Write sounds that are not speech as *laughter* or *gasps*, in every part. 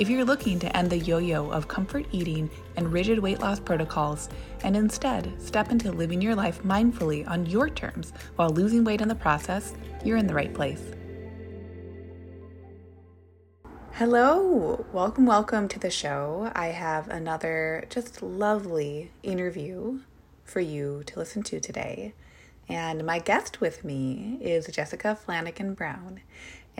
If you're looking to end the yo yo of comfort eating and rigid weight loss protocols and instead step into living your life mindfully on your terms while losing weight in the process, you're in the right place. Hello, welcome, welcome to the show. I have another just lovely interview for you to listen to today. And my guest with me is Jessica Flanagan Brown.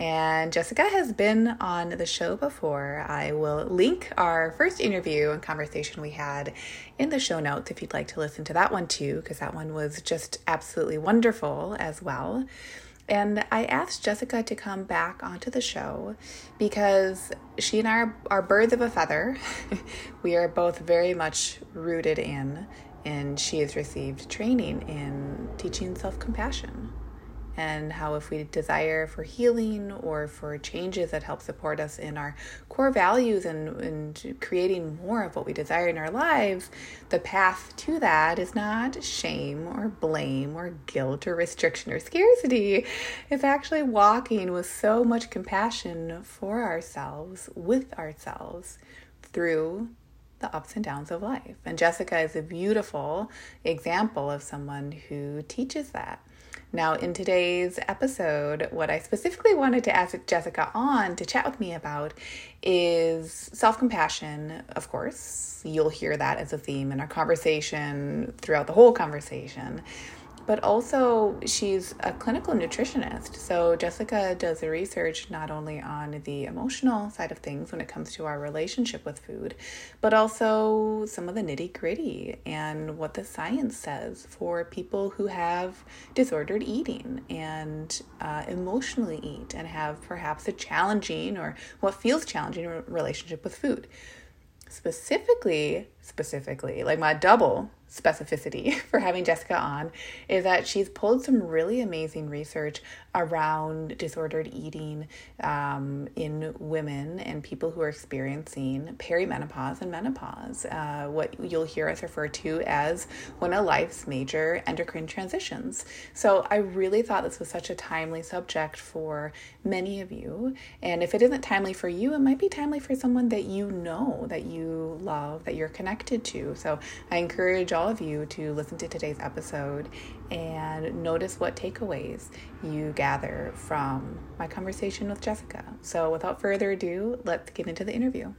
And Jessica has been on the show before. I will link our first interview and conversation we had in the show notes if you'd like to listen to that one too, because that one was just absolutely wonderful as well. And I asked Jessica to come back onto the show because she and I are, are birds of a feather. *laughs* we are both very much rooted in, and she has received training in teaching self compassion and how if we desire for healing or for changes that help support us in our core values and, and creating more of what we desire in our lives, the path to that is not shame or blame or guilt or restriction or scarcity. It's actually walking with so much compassion for ourselves, with ourselves, through the ups and downs of life. And Jessica is a beautiful example of someone who teaches that. Now, in today's episode, what I specifically wanted to ask Jessica on to chat with me about is self compassion, of course. You'll hear that as a theme in our conversation throughout the whole conversation but also she's a clinical nutritionist. So Jessica does the research not only on the emotional side of things when it comes to our relationship with food, but also some of the nitty gritty and what the science says for people who have disordered eating and uh, emotionally eat and have perhaps a challenging or what feels challenging relationship with food. Specifically, specifically, like my double specificity *laughs* for having Jessica on is that she's pulled some really amazing research around disordered eating um, in women and people who are experiencing perimenopause and menopause, uh, what you'll hear us refer to as one of life's major endocrine transitions. So I really thought this was such a timely subject for many of you. And if it isn't timely for you, it might be timely for someone that you know, that you love, that you're connected to. So I encourage all all of you to listen to today's episode and notice what takeaways you gather from my conversation with Jessica. So, without further ado, let's get into the interview.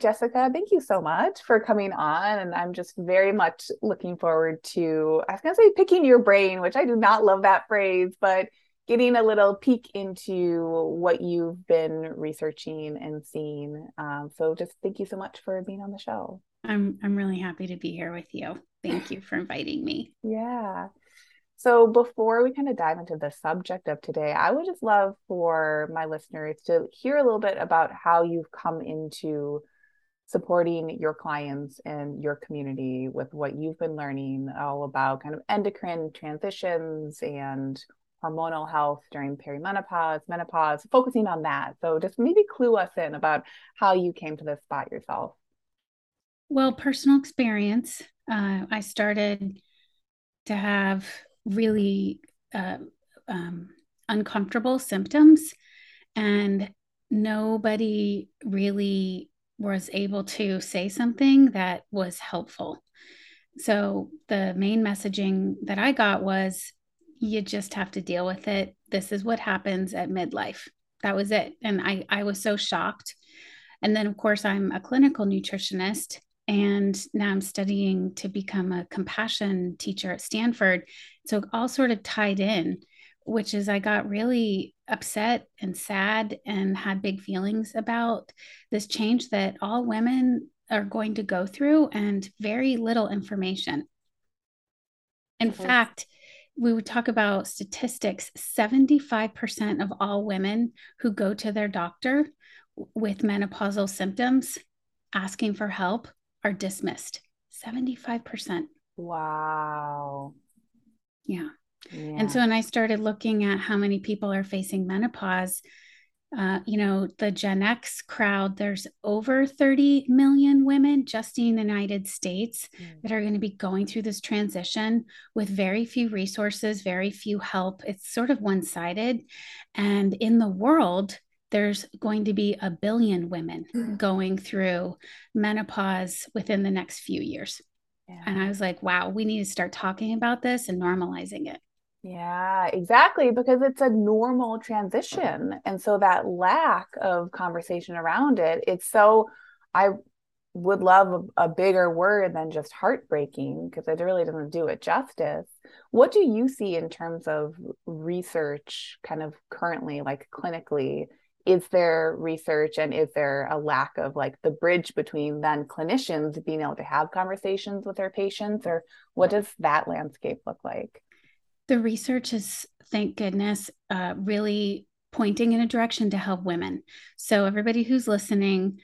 Jessica, thank you so much for coming on. And I'm just very much looking forward to, I was going to say picking your brain, which I do not love that phrase, but getting a little peek into what you've been researching and seeing. Um, so just thank you so much for being on the show. I'm I'm really happy to be here with you. Thank you for inviting me. Yeah. So before we kind of dive into the subject of today, I would just love for my listeners to hear a little bit about how you've come into supporting your clients and your community with what you've been learning all about kind of endocrine transitions and hormonal health during perimenopause, menopause, focusing on that. So just maybe clue us in about how you came to this spot yourself. Well, personal experience. Uh, I started to have really uh, um, uncomfortable symptoms, and nobody really was able to say something that was helpful. So, the main messaging that I got was you just have to deal with it. This is what happens at midlife. That was it. And I, I was so shocked. And then, of course, I'm a clinical nutritionist and now I'm studying to become a compassion teacher at Stanford. So all sort of tied in, which is I got really upset and sad and had big feelings about this change that all women are going to go through and very little information. In okay. fact, we would talk about statistics 75% of all women who go to their doctor with menopausal symptoms asking for help are dismissed 75%. Wow. Yeah. Yeah. And so when I started looking at how many people are facing menopause, uh, you know, the Gen X crowd, there's over 30 million women just in the United States mm. that are going to be going through this transition with very few resources, very few help. It's sort of one sided. And in the world, there's going to be a billion women mm. going through menopause within the next few years. Yeah. And I was like, wow, we need to start talking about this and normalizing it. Yeah, exactly. Because it's a normal transition. And so that lack of conversation around it, it's so, I would love a, a bigger word than just heartbreaking because it really doesn't do it justice. What do you see in terms of research, kind of currently, like clinically? Is there research and is there a lack of like the bridge between then clinicians being able to have conversations with their patients, or what does that landscape look like? the research is, thank goodness, uh, really pointing in a direction to help women. So, everybody who's listening,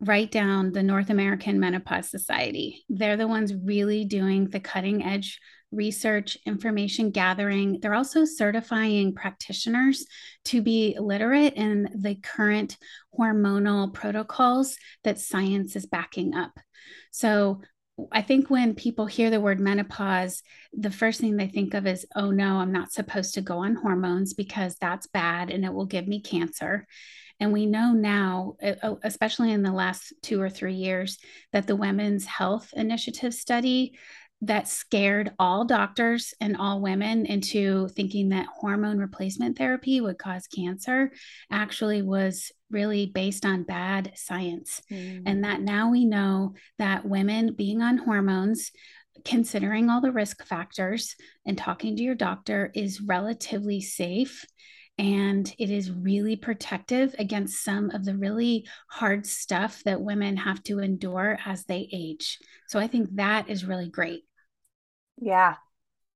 write down the North American Menopause Society. They're the ones really doing the cutting edge research, information gathering. They're also certifying practitioners to be literate in the current hormonal protocols that science is backing up. So, I think when people hear the word menopause, the first thing they think of is, oh no, I'm not supposed to go on hormones because that's bad and it will give me cancer. And we know now, especially in the last two or three years, that the Women's Health Initiative study that scared all doctors and all women into thinking that hormone replacement therapy would cause cancer actually was really based on bad science. Mm. And that now we know that women being on hormones, considering all the risk factors and talking to your doctor is relatively safe and it is really protective against some of the really hard stuff that women have to endure as they age. So I think that is really great. Yeah,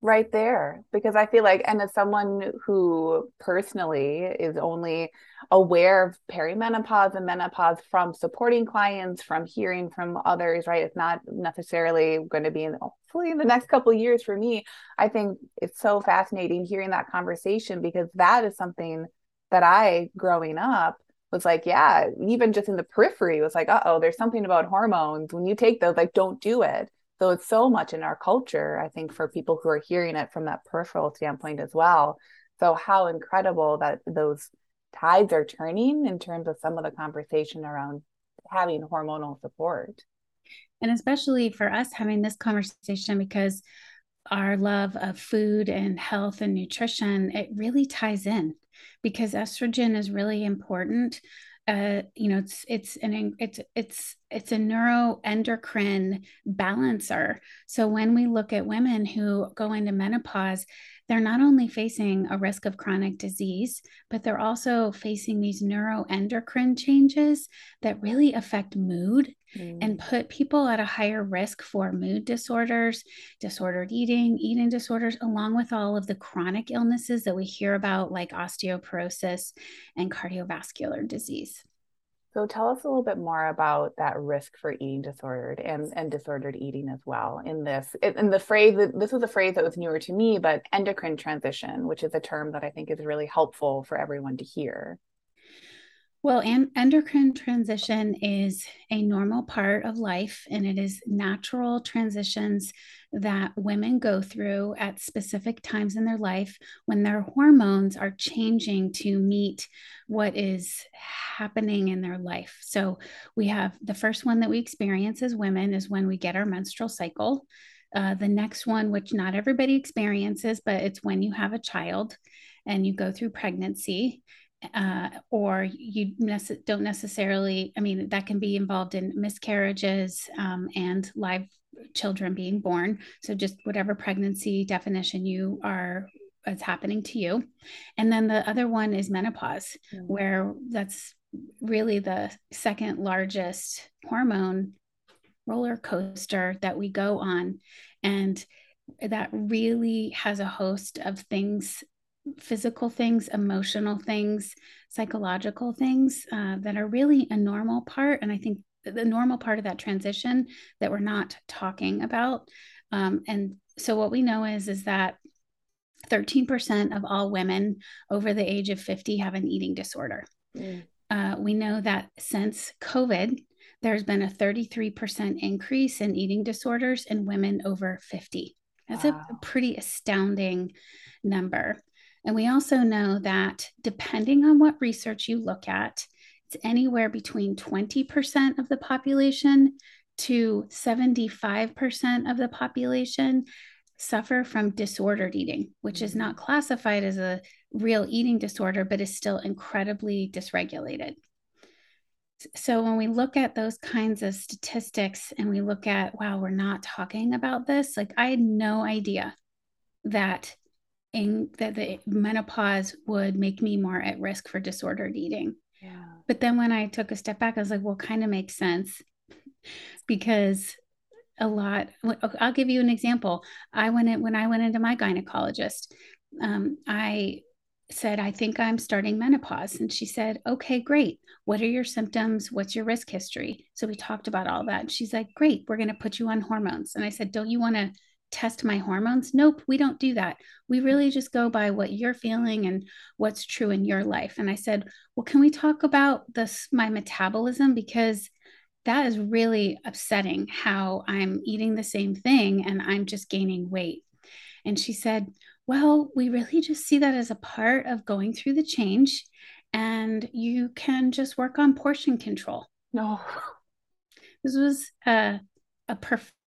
right there. Because I feel like, and as someone who personally is only aware of perimenopause and menopause from supporting clients, from hearing from others, right? It's not necessarily going to be in hopefully in the next couple years for me. I think it's so fascinating hearing that conversation because that is something that I, growing up, was like, yeah, even just in the periphery, was like, uh oh, there's something about hormones. When you take those, like, don't do it. So it's so much in our culture, I think, for people who are hearing it from that peripheral standpoint as well. So, how incredible that those tides are turning in terms of some of the conversation around having hormonal support. And especially for us having this conversation because our love of food and health and nutrition, it really ties in because estrogen is really important uh, you know, it's it's an it's it's it's a neuroendocrine balancer. So when we look at women who go into menopause, they're not only facing a risk of chronic disease, but they're also facing these neuroendocrine changes that really affect mood mm. and put people at a higher risk for mood disorders, disordered eating, eating disorders, along with all of the chronic illnesses that we hear about, like osteoporosis and cardiovascular disease. So tell us a little bit more about that risk for eating disordered and, and disordered eating as well in this. In the phrase, this was a phrase that was newer to me, but endocrine transition, which is a term that I think is really helpful for everyone to hear. Well, endocrine transition is a normal part of life, and it is natural transitions that women go through at specific times in their life when their hormones are changing to meet what is happening in their life. So, we have the first one that we experience as women is when we get our menstrual cycle. Uh, the next one, which not everybody experiences, but it's when you have a child and you go through pregnancy uh, or you nece- don't necessarily, I mean, that can be involved in miscarriages um, and live children being born. So, just whatever pregnancy definition you are, it's happening to you. And then the other one is menopause, mm-hmm. where that's really the second largest hormone roller coaster that we go on. And that really has a host of things physical things, emotional things, psychological things uh, that are really a normal part. And I think the normal part of that transition that we're not talking about. Um, and so what we know is is that 13% of all women over the age of 50 have an eating disorder. Mm. Uh, we know that since COVID, there's been a 33% increase in eating disorders in women over 50. That's wow. a, a pretty astounding number. And we also know that depending on what research you look at, it's anywhere between 20% of the population to 75% of the population suffer from disordered eating, which is not classified as a real eating disorder, but is still incredibly dysregulated. So when we look at those kinds of statistics and we look at, wow, we're not talking about this, like I had no idea that in that the menopause would make me more at risk for disordered eating. Yeah. But then when I took a step back, I was like, well, kind of makes sense because a lot i'll give you an example. I went in when i went into my gynecologist um, i said i think i'm starting menopause. And she said okay great. What are your symptoms? What's your risk history? So we talked about all that. And she's like great. We're going to put you on hormones. And i said don't you want to test my hormones nope we don't do that we hmm. really just go by what you're feeling and what's true in your life and i said well can we talk about this my metabolism because that is really upsetting how I'm eating the same thing and I'm just gaining weight. And she said, Well, we really just see that as a part of going through the change, and you can just work on portion control. No. This was a, a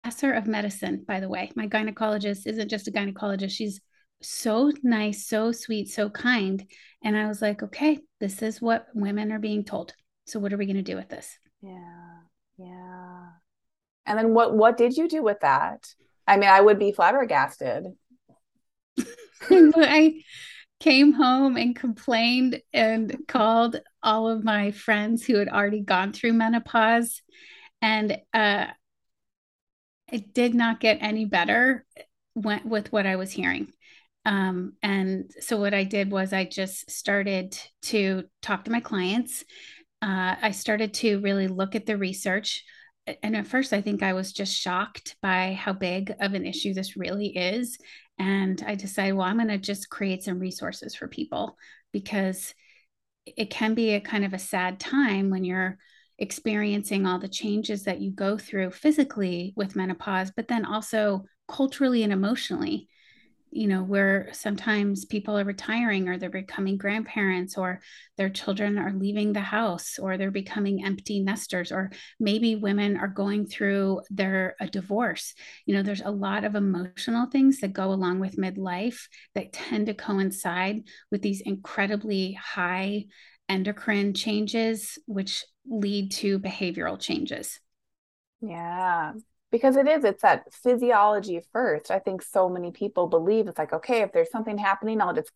professor of medicine, by the way. My gynecologist isn't just a gynecologist, she's so nice, so sweet, so kind. And I was like, okay, this is what women are being told. So, what are we going to do with this? Yeah. Yeah. And then what what did you do with that? I mean, I would be flabbergasted. *laughs* I came home and complained and called all of my friends who had already gone through menopause and uh it did not get any better went with what I was hearing. Um, and so what I did was I just started to talk to my clients uh, I started to really look at the research. And at first, I think I was just shocked by how big of an issue this really is. And I decided, well, I'm going to just create some resources for people because it can be a kind of a sad time when you're experiencing all the changes that you go through physically with menopause, but then also culturally and emotionally you know, where sometimes people are retiring or they're becoming grandparents or their children are leaving the house or they're becoming empty nesters or maybe women are going through their a divorce. You know, there's a lot of emotional things that go along with midlife that tend to coincide with these incredibly high endocrine changes which lead to behavioral changes. Yeah because it is it's that physiology first. I think so many people believe it's like okay if there's something happening i'll just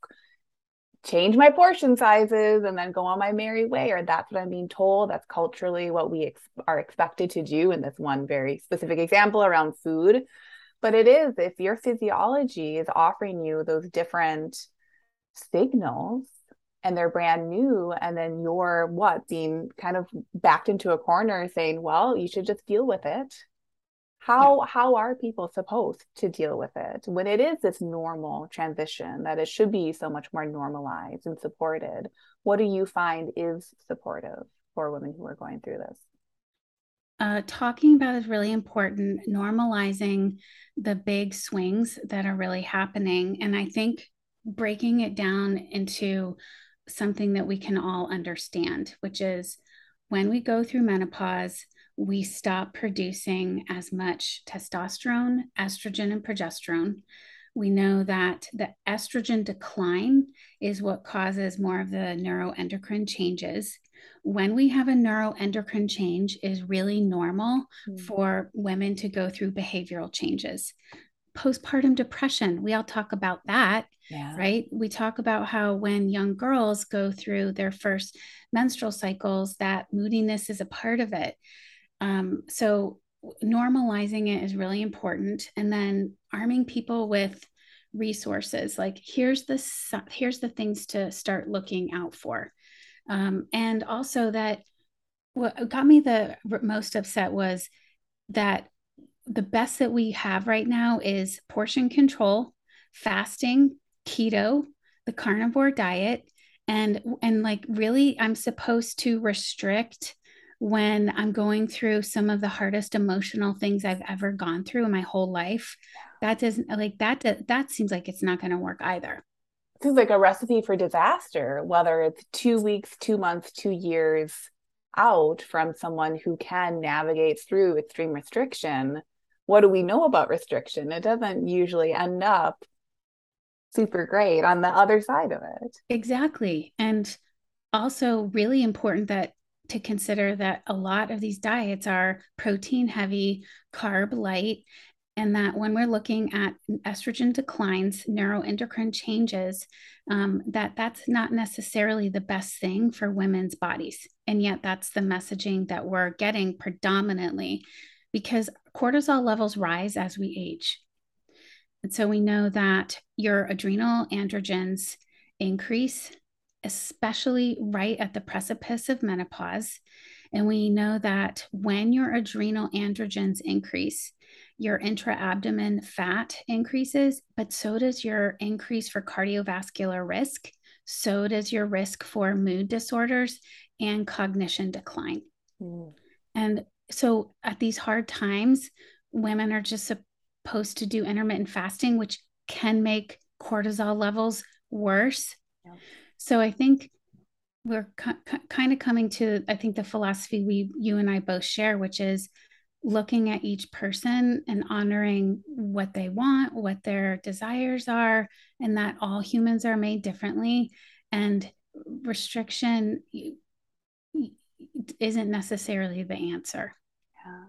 change my portion sizes and then go on my merry way or that's what i'm being told. That's culturally what we ex- are expected to do in this one very specific example around food. But it is if your physiology is offering you those different signals and they're brand new and then you're what being kind of backed into a corner saying well you should just deal with it. How yeah. how are people supposed to deal with it when it is this normal transition that it should be so much more normalized and supported? What do you find is supportive for women who are going through this? Uh, talking about is really important normalizing the big swings that are really happening and i think breaking it down into something that we can all understand which is when we go through menopause we stop producing as much testosterone, estrogen, and progesterone. We know that the estrogen decline is what causes more of the neuroendocrine changes. When we have a neuroendocrine change is really normal mm. for women to go through behavioral changes. Postpartum depression, we all talk about that, yeah. right? We talk about how when young girls go through their first menstrual cycles, that moodiness is a part of it. Um, so normalizing it is really important, and then arming people with resources like here's the here's the things to start looking out for, um, and also that what got me the most upset was that the best that we have right now is portion control, fasting, keto, the carnivore diet, and and like really I'm supposed to restrict when I'm going through some of the hardest emotional things I've ever gone through in my whole life. That doesn't like that that seems like it's not going to work either. Seems like a recipe for disaster, whether it's 2 weeks, 2 months, 2 years out from someone who can navigate through extreme restriction. What do we know about restriction? It doesn't usually end up super great on the other side of it. Exactly. And also really important that to consider that a lot of these diets are protein heavy, carb light, and that when we're looking at estrogen declines, neuroendocrine changes, um, that that's not necessarily the best thing for women's bodies. And yet, that's the messaging that we're getting predominantly because cortisol levels rise as we age. And so we know that your adrenal androgens increase, especially right at the precipice of menopause. And we know that when your adrenal androgens increase, your intra abdomen fat increases, but so does your increase for cardiovascular risk. So does your risk for mood disorders and cognition decline. Mm. And so at these hard times, women are just supposed to do intermittent fasting, which can make cortisol levels worse. Yeah. So I think we're kind of coming to, I think, the philosophy we, you and I both share, which is looking at each person and honoring what they want, what their desires are, and that all humans are made differently. And restriction isn't necessarily the answer. Yeah.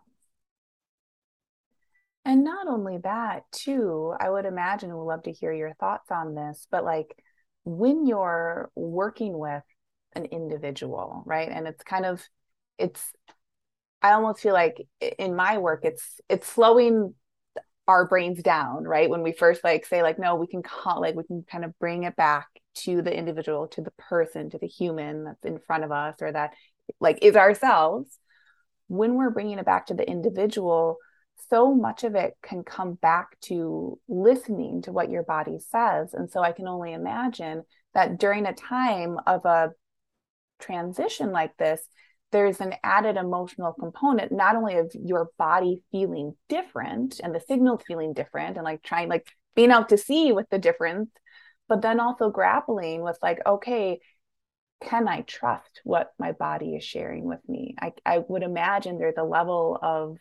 And not only that, too, I would imagine we'd love to hear your thoughts on this, but like when you're working with an individual, right? And it's kind of, it's, I almost feel like in my work, it's, it's slowing our brains down, right? When we first like say like, no, we can call, like, we can kind of bring it back to the individual, to the person, to the human that's in front of us or that like is ourselves. When we're bringing it back to the individual, so much of it can come back to listening to what your body says. And so I can only imagine that during a time of a transition like this, there's an added emotional component, not only of your body feeling different and the signals feeling different and like trying, like being out to sea with the difference, but then also grappling with like, okay, can I trust what my body is sharing with me? I, I would imagine there's a level of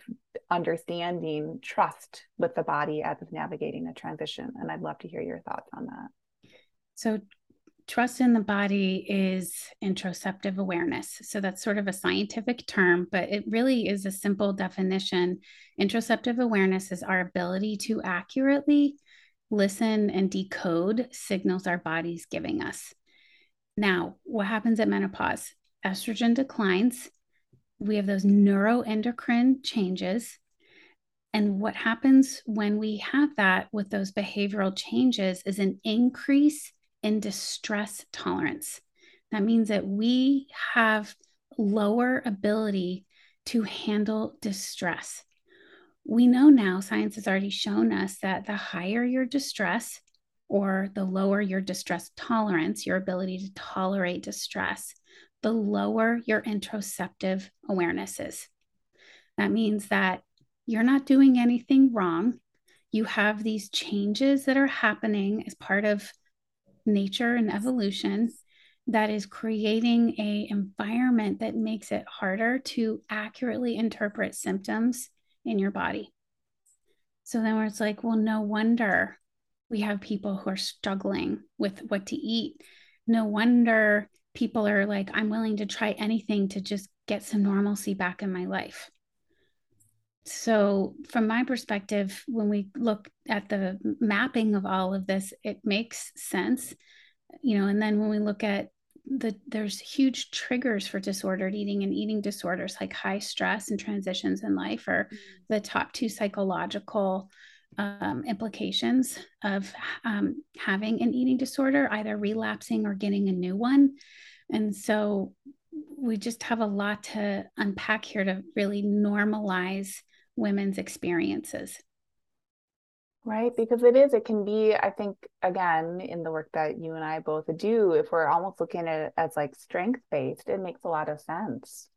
understanding trust with the body as of navigating a transition. And I'd love to hear your thoughts on that. So, trust in the body is interoceptive awareness. So, that's sort of a scientific term, but it really is a simple definition. Interoceptive awareness is our ability to accurately listen and decode signals our body's giving us. Now, what happens at menopause? Estrogen declines. We have those neuroendocrine changes. And what happens when we have that with those behavioral changes is an increase in distress tolerance. That means that we have lower ability to handle distress. We know now, science has already shown us that the higher your distress, or the lower your distress tolerance, your ability to tolerate distress, the lower your interoceptive awareness is. That means that you're not doing anything wrong. You have these changes that are happening as part of nature and evolution that is creating a environment that makes it harder to accurately interpret symptoms in your body. So then where it's like, well, no wonder we have people who are struggling with what to eat. No wonder people are like, I'm willing to try anything to just get some normalcy back in my life. So, from my perspective, when we look at the mapping of all of this, it makes sense, you know. And then when we look at the there's huge triggers for disordered eating and eating disorders like high stress and transitions in life are mm. the top two psychological um, implications of um, having an eating disorder, either relapsing or getting a new one. And so we just have a lot to unpack here to really normalize women's experiences. Right, because it is, it can be, I think, again, in the work that you and I both do, if we're almost looking at it as like strength based, it makes a lot of sense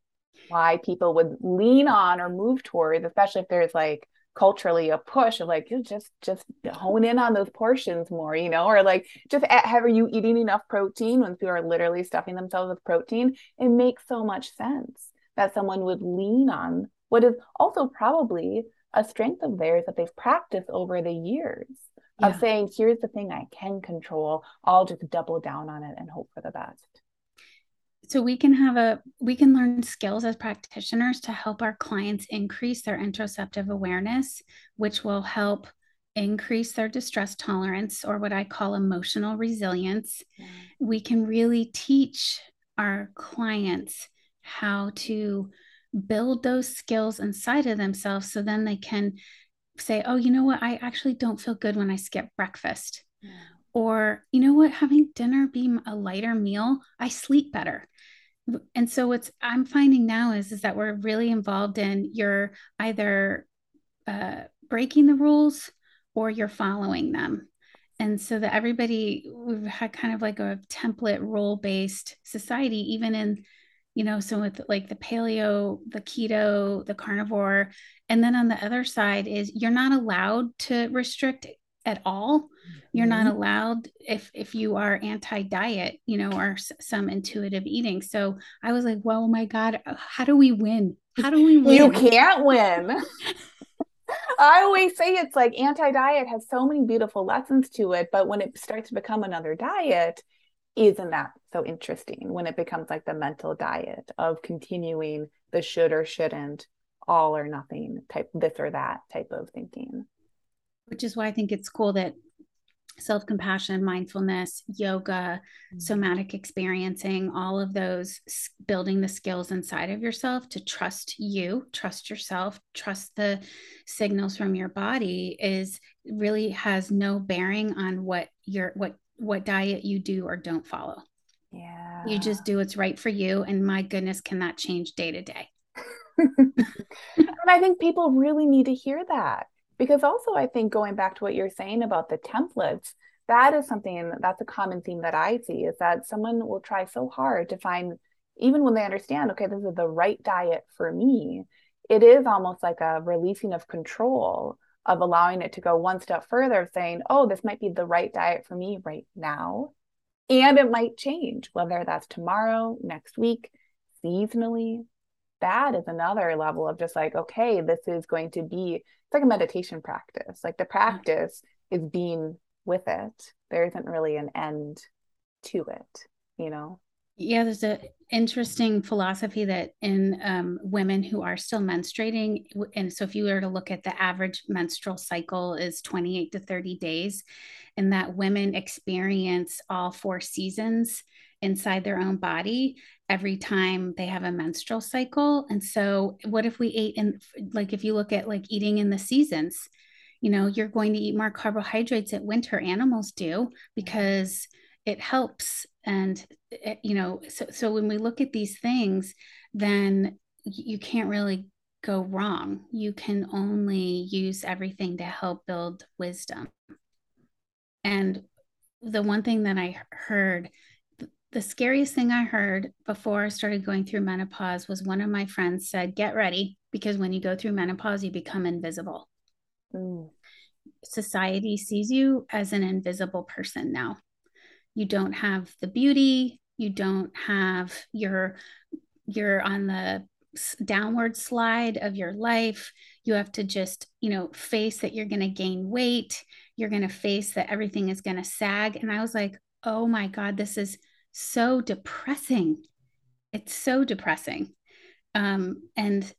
why people would lean on or move towards, especially if there's like culturally a push of like you just just hone in on those portions more you know or like just have are you eating enough protein when people are literally stuffing themselves with protein it makes so much sense that someone would lean on what is also probably a strength of theirs that they've practiced over the years yeah. of saying, here's the thing I can control. I'll just double down on it and hope for the best. So we can have a we can learn skills as practitioners to help our clients increase their interoceptive awareness, which will help increase their distress tolerance or what I call emotional resilience. We can really teach our clients how to build those skills inside of themselves so then they can say, oh, you know what? I actually don't feel good when I skip breakfast. Or, you know what? Having dinner be a lighter meal, I sleep better. And so what's I'm finding now is, is that we're really involved in you're either uh, breaking the rules or you're following them. And so that everybody, we've had kind of like a template role based society, even in you know so with like the paleo the keto the carnivore and then on the other side is you're not allowed to restrict at all. You're not mm-hmm. allowed if if you are anti-diet you know or s- some intuitive eating. So i was like well oh my god how do we win? How do we *laughs* win? you can't win. *laughs* I always say it's like anti diet has so many beautiful lessons to it, but when it starts to become another diet, isn't that so interesting? When it becomes like the mental diet of continuing the should or shouldn't all or nothing type this or that type of thinking which is why i think it's cool that self-compassion mindfulness yoga mm-hmm. somatic experiencing all of those building the skills inside of yourself to trust you trust yourself trust the signals from your body is really has no bearing on what your what what diet you do or don't follow. Yeah. You just do what's right for you. And my goodness, can that change day to day? *laughs* and I think people really need to hear that because also, I think going back to what you're saying about the templates, that is something that's a common theme that I see is that someone will try so hard to find, even when they understand, okay, this is the right diet for me, it is almost like a releasing of control of allowing it to go one step further, of saying, oh, this might be the right diet for me right now. And it might change, whether that's tomorrow, next week, seasonally. That is another level of just like, okay, this is going to be, it's like a meditation practice. Like the practice is being with it. There isn't really an end to it, you know? Yeah, there's an interesting philosophy that in um, women who are still menstruating, and so if you were to look at the average menstrual cycle is 28 to 30 days, and that women experience all four seasons inside their own body every time they have a menstrual cycle. And so, what if we ate in, like, if you look at like eating in the seasons, you know, you're going to eat more carbohydrates at winter, animals do because it helps and eh, you know so so when we look at these things then you can't really go wrong you can only use everything to help build wisdom and the one thing that i heard the scariest thing i heard before i started going through menopause was one of my friends said get ready because when you go through menopause you become invisible. Mm. society sees you as an invisible person now. You don't have the beauty you don't have your you're on the downward slide of your life. You have to just you know face that you're going to gain weight you're going to face that everything is going to sag. And i was like oh my god this is so depressing. It's so depressing. Um, and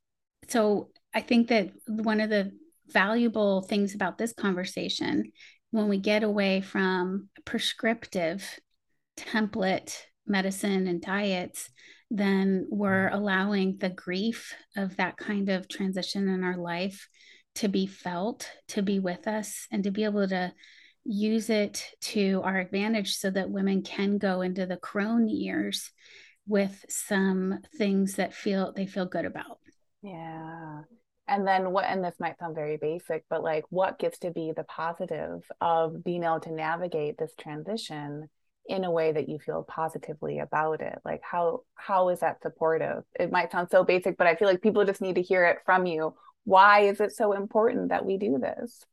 so i think that one of the valuable things about this conversation when we get away from prescriptive template medicine and diets, then we're allowing the grief of that kind of transition in our life to be felt, to be with us, and to be able to use it to our advantage so that women can go into the crone years with some things that feel they feel good about. Yeah. and then what and this might sound very basic but like what gets to be the positive of being able to navigate this transition in a way that you feel positively about it like how how is that supportive it might sound so basic but i feel like people just need to hear it from you why is it so important that we do this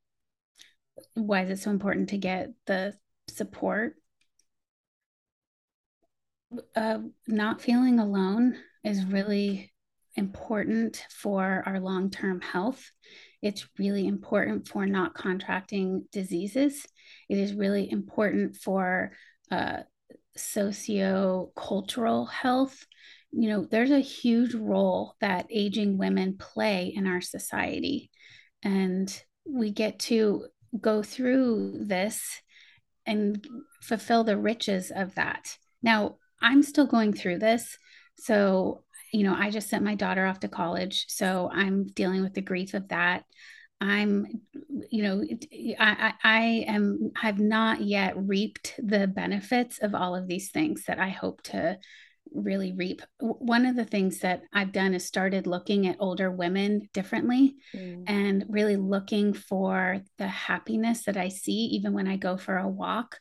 why is it so important to get the support uh, not feeling alone is really important for our long term health. It's really important for not contracting diseases. It is really important for uh, socio cultural health. You know, there's a huge role that aging women play in our society. And we get to go through this and fulfill the riches of that. Now, I'm still going through this. So you know, I just sent my daughter off to college. So I'm dealing with the grief of that. I'm, you know, I, I, am, have not yet reaped the benefits of all of these things that I hope to really reap. One of the things that I've done is started looking at older women differently mm. and really looking for the happiness that I see even when I go for a walk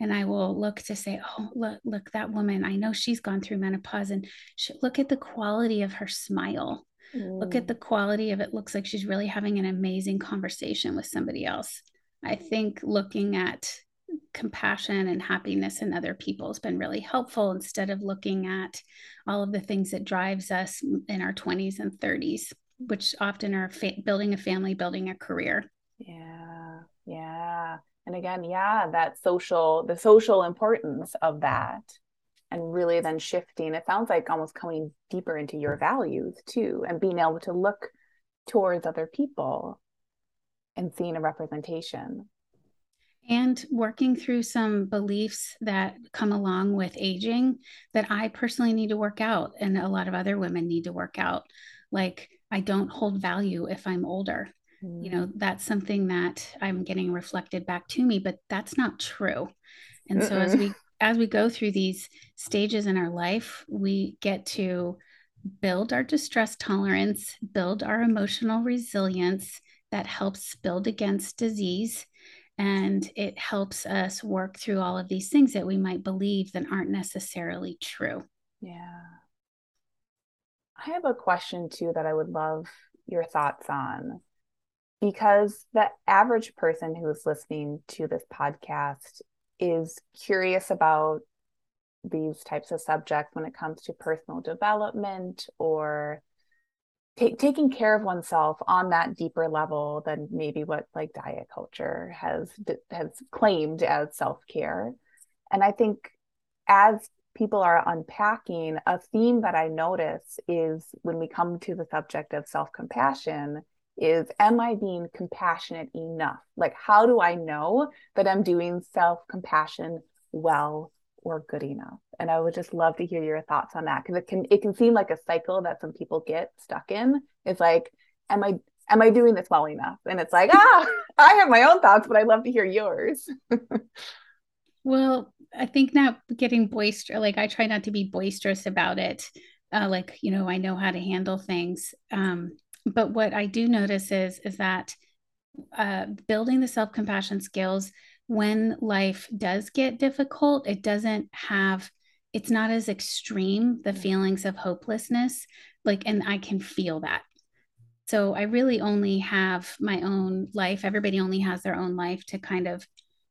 and I will look to say, oh, look, look, that woman, I know she's gone through menopause and she, look at the quality of her smile. Mm. Look at mm. the quality of it. Looks like she's really having an amazing conversation with somebody else. I think looking at compassion and happiness in other people has been really helpful instead of looking at all of the things that drives us in our 20s and 30s which often are fa- building a family building a career. Yeah yeah. And again yeah that social the social importance of that and really then shifting. It sounds like almost coming deeper into your values too and being able to look towards other people and seeing a representation and working through some beliefs that come along with aging that I personally need to work out and a lot of other women need to work out. Like I don't hold value if I'm older. You know mm. that's something that i'm getting reflected back to me but that's not true. And so as we *laughs* as we go through these stages in our life we get to build our distress tolerance build our emotional resilience that helps build against disease and it helps us work through all of these things that we might believe that aren't necessarily true. Yeah. I have a question too that i would love your thoughts on because the average person who is listening to this podcast is curious about these types of subjects when it comes to personal development or t- taking care of oneself on that deeper level than maybe what like diet culture has has claimed as self-care and i think as people are unpacking a theme that i notice is when we come to the subject of self-compassion is am I being compassionate enough? Like, how do I know that I'm doing self compassion well or good enough? And I would just love to hear your thoughts on that because it can it can seem like a cycle that some people get stuck in. It's like, am I am I doing this well enough? And it's like, ah, *laughs* I have my own thoughts, but I'd love to hear yours. *laughs* well, I think not getting boisterous. Like I try not to be boisterous about it. Uh, like you know, I know how to handle things. Um, but what I do notice is is that uh, building the self compassion skills when life does get difficult, it doesn't have it's not as extreme the feelings of hopelessness like and i can feel that. So i really only have my own life everybody only has their own life to kind of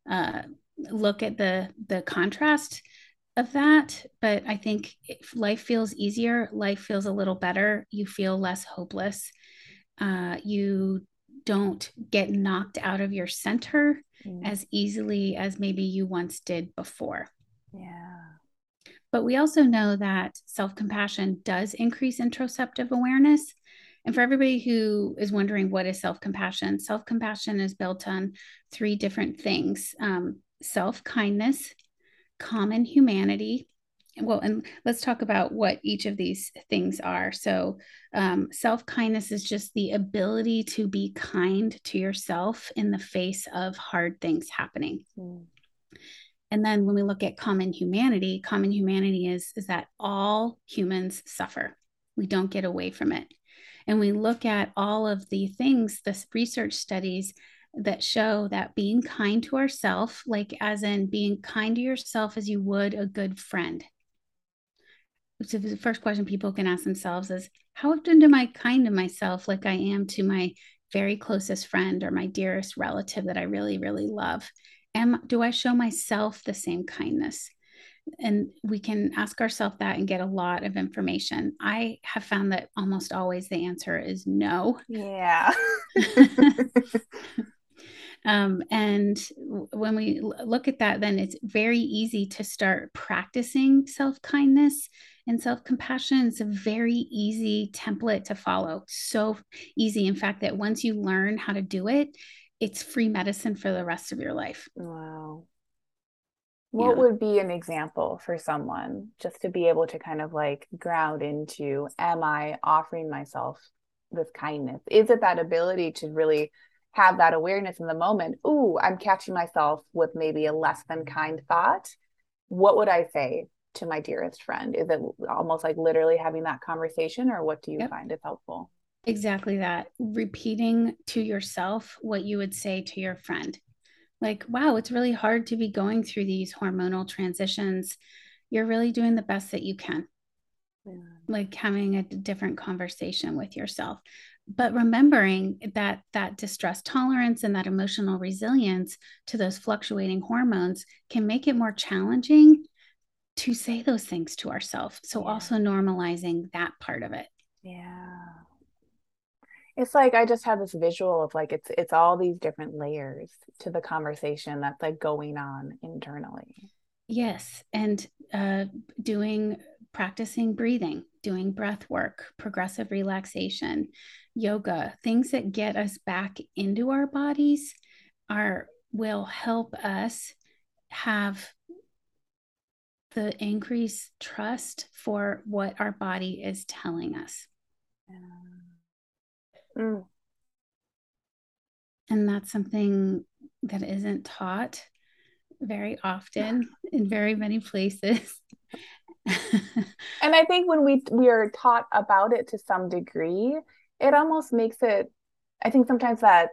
uh, look at the the contrast of that. But i think if life feels easier life feels a little better you feel less hopeless. Uh, you don't get knocked out of your center mm. as easily as maybe you once did before. Yeah. But we also know that self compassion does increase interoceptive awareness. And for everybody who is wondering what is self compassion, self compassion is built on three different things um, self kindness, common humanity, well and let's talk about what each of these things are so um, self-kindness is just the ability to be kind to yourself in the face of hard things happening mm. and then when we look at common humanity common humanity is is that all humans suffer we don't get away from it And we look at all of the things, the research studies that show that being kind to ourselves, like as in being kind to yourself as you would a good friend. So the first question people can ask themselves is, how often am I kind to myself like I am to my very closest friend or my dearest relative that I really, really love? Am do I show myself the same kindness? And we can ask ourselves that and get a lot of information. I have found that almost always the answer is no. Yeah. *laughs* *laughs* Um, and when we look at that, then it's very easy to start practicing self kindness and self compassion. It's a very easy template to follow. So easy, in fact, that once you learn how to do it, it's free medicine for the rest of your life. Wow. What yeah. would be an example for someone just to be able to kind of like ground into am I offering myself this kindness? Is it that ability to really have that awareness in the moment? Ooh, I'm catching myself with maybe a less than kind thought. What would I say to my dearest friend? Is it almost like literally having that conversation, or what do you yep. find is helpful? Exactly that. Repeating to yourself what you would say to your friend. Like, wow, it's really hard to be going through these hormonal transitions. You're really doing the best that you can. Yeah. Like having a different conversation with yourself. But remembering that that distress tolerance and that emotional resilience to those fluctuating hormones can make it more challenging to say those things to ourselves. So yeah. also normalizing that part of it. Yeah it's like I just have this visual of like it's it's all these different layers to the conversation that's like going on internally. Yes, and uh, doing practicing breathing, doing breath work, progressive relaxation, yoga, things that get us back into our bodies are will help us have the increased trust for what our body is telling us. Mm. And that's something that isn't taught very often *laughs* in very many places. And I think when we we are taught about it to some degree, it almost makes it I think sometimes that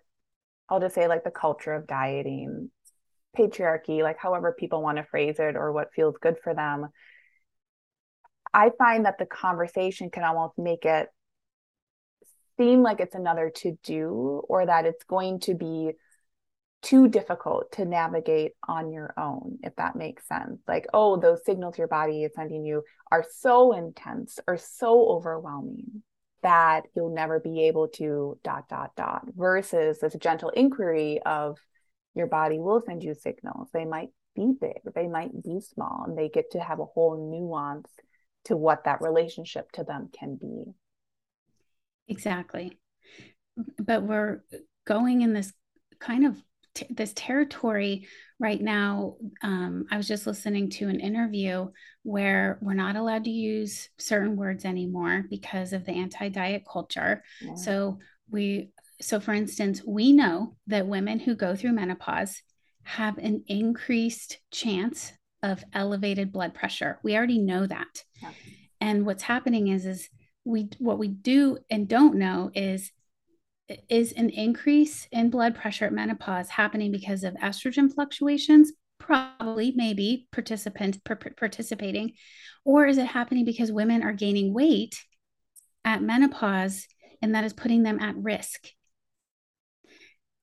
I'll just say like the culture of dieting, patriarchy, like however people want to phrase it or what feels good for them. I find that the conversation can almost make it seem like it's another to do or that it's going to be too difficult to navigate on your own, if that makes sense. Like, oh, those signals your body is sending you are so intense or so overwhelming that you'll never be able to dot, dot, dot, versus this gentle inquiry of your body will send you signals. They might be big, they might be small, and they get to have a whole nuance to what that relationship to them can be. Exactly. But we're going in this kind of t- this territory right now. Um, I was just listening to an interview where we're not allowed to use certain words anymore because of the anti-diet culture. Yeah. So we so for instance, we know that women who go through menopause have an increased chance of elevated blood pressure. We already know that. Yeah. And what's happening is is we what we do and don't know is is an increase in blood pressure at menopause happening because of estrogen fluctuations probably maybe participant per- participating or is it happening because women are gaining weight at menopause and that is putting them at risk?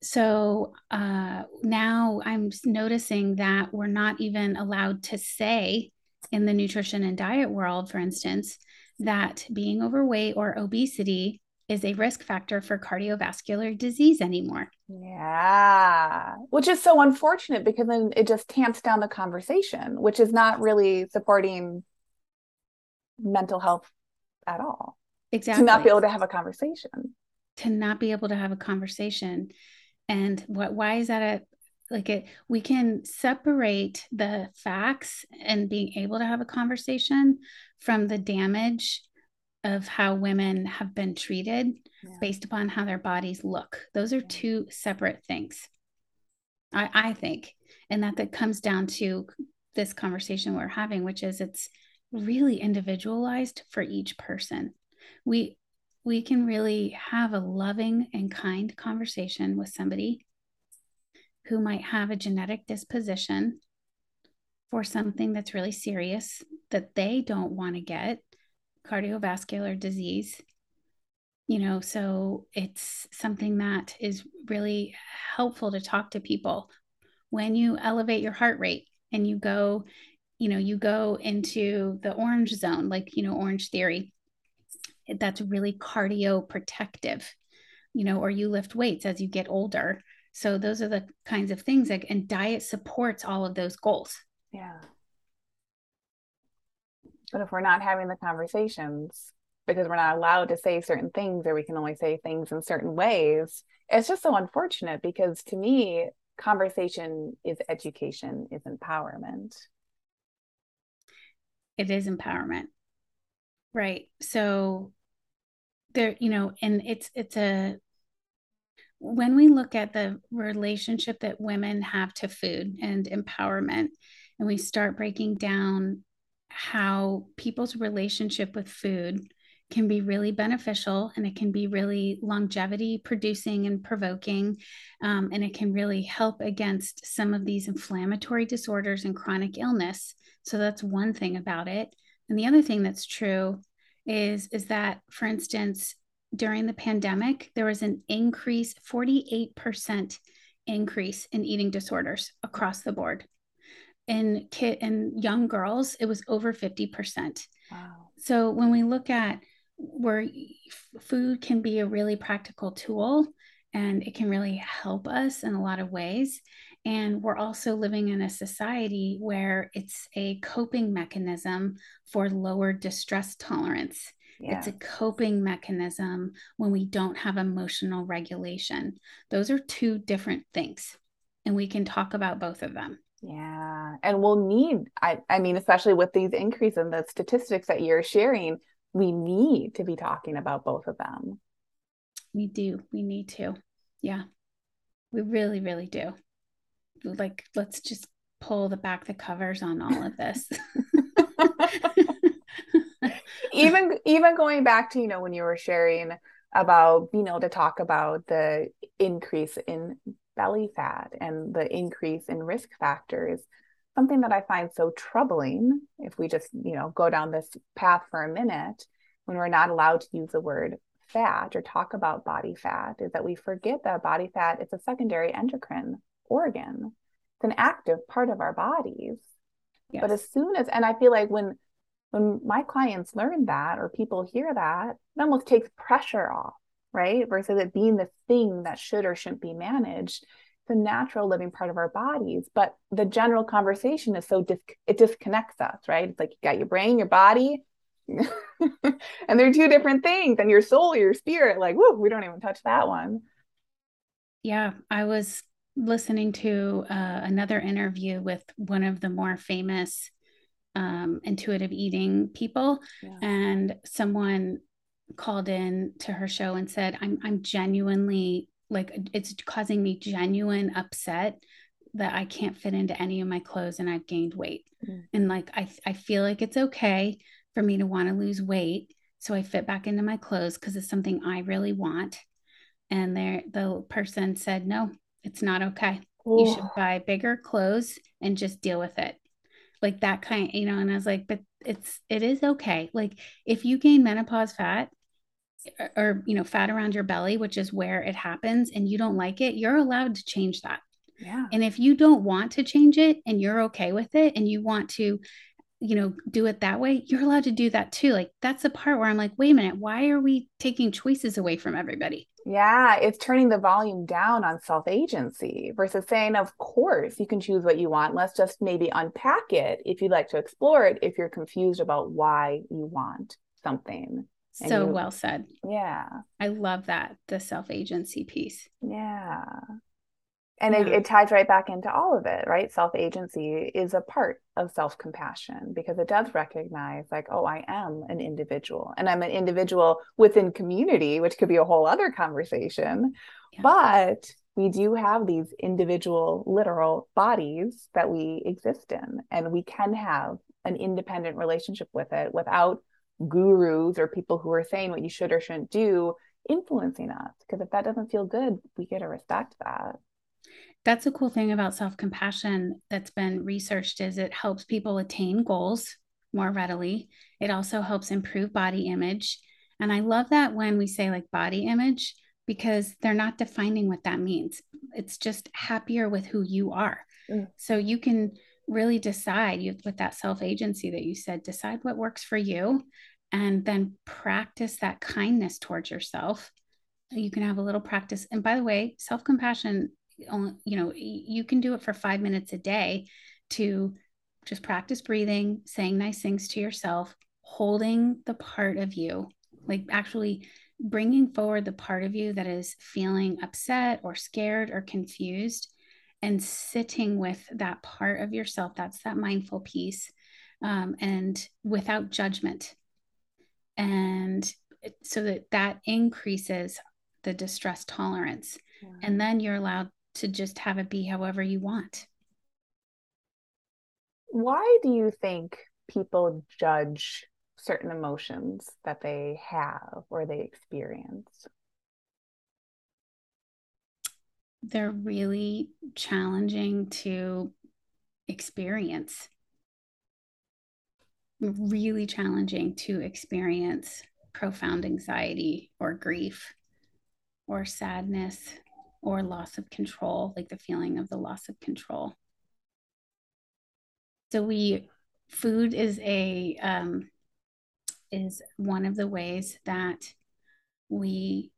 So uh, now i'm noticing that we're not even allowed to say in the nutrition and diet world for instance that being overweight or obesity is a risk factor for cardiovascular disease anymore. Yeah, which is so unfortunate because then it just tamps down the conversation, which is not really supporting mental health at all. Exactly. To not be able to have a conversation. To not be able to have a conversation. And what why is that a like it we can separate the facts and being able to have a conversation from the damage of how women have been treated yeah. based upon how their bodies look. Those are two separate things i i think. And that that comes down to this conversation we're having which is it's really individualized for each person. We we can really have a loving and kind conversation with somebody who might have a genetic disposition for something that's really serious that they don't want to get cardiovascular disease. You know so it's something that is really helpful to talk to people. When you elevate your heart rate and you go you know you go into the orange zone like you know orange theory that's really cardio protective you know or you lift weights as you get older. So those are the kinds of things that and diet supports all of those goals. Yeah but if we're not having the conversations because we're not allowed to say certain things or we can only say things in certain ways it's just so unfortunate because to me conversation is education is empowerment. It is empowerment. Right. So there you know and it's it's a when we look at the relationship that women have to food and empowerment and we start breaking down how people's relationship with food can be really beneficial and it can be really longevity producing and provoking. Um, and it can really help against some of these inflammatory disorders and chronic illness. So that's one thing about it. And the other thing that's true is, is that, for instance, during the pandemic, there was an increase, 48% increase in eating disorders across the board. In kid and young girls, it was over 50%. Wow. So when we look at where food can be a really practical tool and it can really help us in a lot of ways. And we're also living in a society where it's a coping mechanism for lower distress tolerance. Yeah. It's a coping mechanism when we don't have emotional regulation. Those are two different things. And we can talk about both of them. Yeah. And we'll need, I, I mean, especially with these increase in the statistics that you're sharing, we need to be talking about both of them. We do. We need to. Yeah. We really, really do. Like, let's just pull the back the covers on all of this. *laughs* even even going back to, you know, when you were sharing about being able to talk about the increase in belly fat and the increase in risk factors something that I find so troubling, if we just, you know, go down this path for a minute, when we're not allowed to use the word fat or talk about body fat, is that we forget that body fat is a secondary endocrine organ. It's an active part of our bodies. Yes. But as soon as, and I feel like when when my clients learn that or people hear that, it almost takes pressure off, right? Versus it being the thing that should or shouldn't be managed the natural living part of our bodies but the general conversation is so dis- it disconnects us right it's like you got your brain your body *laughs* and they're two different things and your soul your spirit like whoo, we don't even touch that one yeah i was listening to uh, another interview with one of the more famous um, intuitive eating people yeah. and someone called in to her show and said i'm i'm genuinely like it's causing me genuine upset that I can't fit into any of my clothes and I've gained weight. Mm. And like I I feel like it's okay for me to want to lose weight so I fit back into my clothes because it's something I really want. And there the person said, "No, it's not okay. Ooh. You should buy bigger clothes and just deal with it." Like that kind, you know, and I was like, "But it's it is okay. Like if you gain menopause fat, or you know fat around your belly which is where it happens and you don't like it you're allowed to change that. Yeah. And if you don't want to change it and you're okay with it and you want to you know do it that way you're allowed to do that too. Like that's the part where i'm like wait a minute why are we taking choices away from everybody? Yeah it's turning the volume down on self agency versus saying of course you can choose what you want. Let's just maybe unpack it if you'd like to explore it if you're confused about why you want something so you, well said. Yeah. I love that, the self agency piece. Yeah. And yeah. It, it ties right back into all of it, right? Self agency is a part of self compassion because it does recognize, like, oh, I am an individual and I'm an individual within community, which could be a whole other conversation. Yeah. But we do have these individual literal bodies that we exist in, and we can have an independent relationship with it without gurus or people who are saying what you should or shouldn't do influencing us. Because if that doesn't feel good we get to respect that. That's a cool thing about self-compassion that's been researched is it helps people attain goals more readily. It also helps improve body image. And i love that when we say like body image because they're not defining what that means. It's just happier with who you are. Mm. so you can really decide you with that self agency that you said decide what works for you and then practice that kindness towards yourself. You can have a little practice. And by the way self compassion you know you can do it for 5 minutes a day to just practice breathing saying nice things to yourself holding the part of you like actually bringing forward the part of you that is feeling upset or scared or confused and sitting with that part of yourself that's that mindful piece um, and without judgment. And so that that increases the distress tolerance. Yeah. and then you're allowed to just have it be however you want. Why do you think people judge certain emotions that they have or they experience they're really challenging to experience really challenging to experience profound anxiety or grief or sadness or loss of control, like the feeling of the loss of control. So we food is a um, is one of the ways that we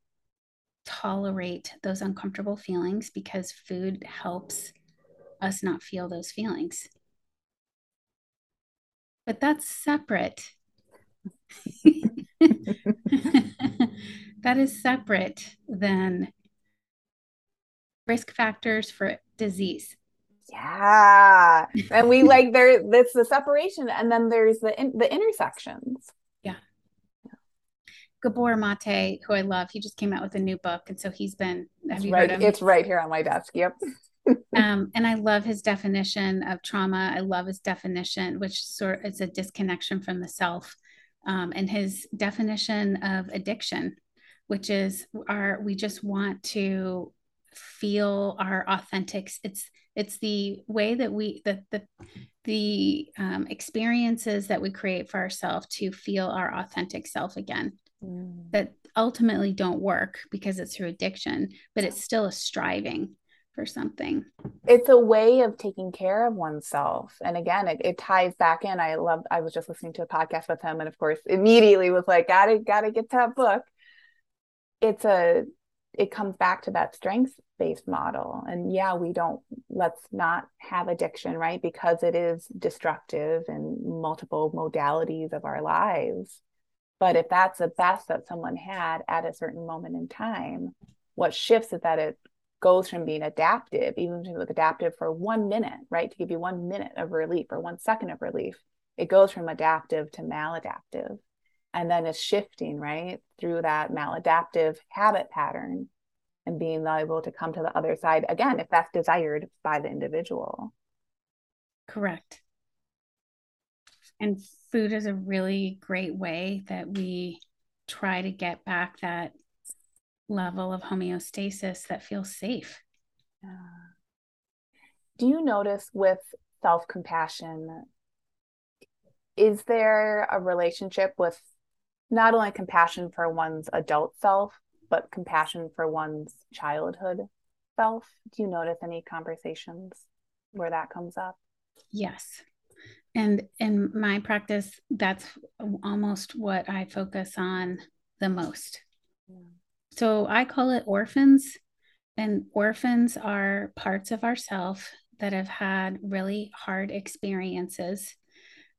tolerate those uncomfortable feelings because food helps us not feel those feelings. But that's separate. *laughs* that is separate than risk factors for disease. Yeah. And we like there that's the separation and then there's the in, the intersections. Gabor Mate, who I love, he just came out with a new book, and so he's been. Have it's you right, heard him? It's right here on my desk. Yep. *laughs* um, and I love his definition of trauma. I love his definition, which sort is a disconnection from the self, um, and his definition of addiction, which is our we just want to feel our authentic. It's it's the way that we the the the um, experiences that we create for ourselves to feel our authentic self again mm. that ultimately don't work because it's through addiction, but it's still a striving for something. It's a way of taking care of oneself. And again, it, it ties back in. I love, I was just listening to a podcast with him and of course immediately was like, gotta, gotta get that book. It's a, it comes back to that strength based model. And yeah, we don't, let's not have addiction, right? Because it is destructive in multiple modalities of our lives. But if that's the best that someone had at a certain moment in time, what shifts is that it goes from being adaptive, even if it was adaptive for one minute, right? To give you one minute of relief or one second of relief, it goes from adaptive to maladaptive. And then it's shifting, right? Through that maladaptive habit pattern and being able to come to the other side again, if that's desired by the individual. Correct. And food is a really great way that we try to get back that level of homeostasis that feels safe. Yeah. Do you notice with self compassion, is there a relationship with not only compassion for one's adult self, but compassion for one's childhood self? Do you notice any conversations where that comes up? Yes and in my practice that's almost what i focus on the most. Yeah. so i call it orphans and orphans are parts of ourself that have had really hard experiences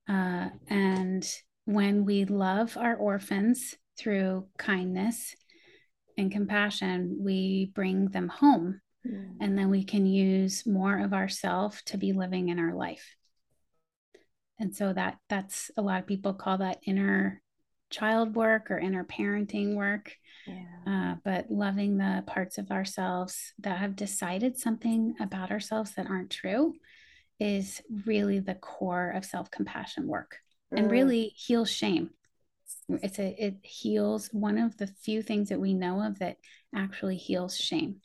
uh, and when we love our orphans through kindness and compassion we bring them home. And then we can use more of ourself to be living in our life and so that that's a lot of people call that inner child work or inner parenting work. Yeah. uh, but loving the parts of ourselves that have decided something about ourselves that aren't true is really the core of self-compassion work mm. and really heals shame. It's a it heals one of the few things that we know of that actually heals shame.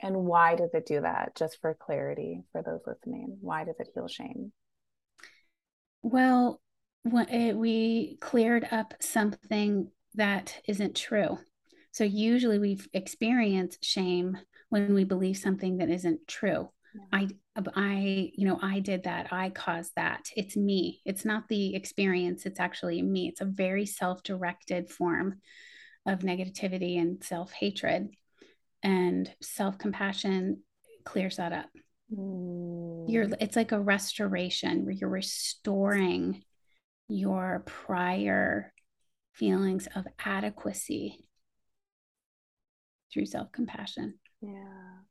And why does it do that? Just for clarity for those listening why does it heal shame well it, eh, we cleared up something that isn't true. So usually we've experienced shame when we believe something that isn't true. I I you know I did that. I caused that. It's me. It's not the experience. It's actually me. It's a very self-directed form of negativity and self-hatred. And self-compassion clears that up mm. you're it's like a restoration where you're restoring your prior feelings of adequacy through self-compassion yeah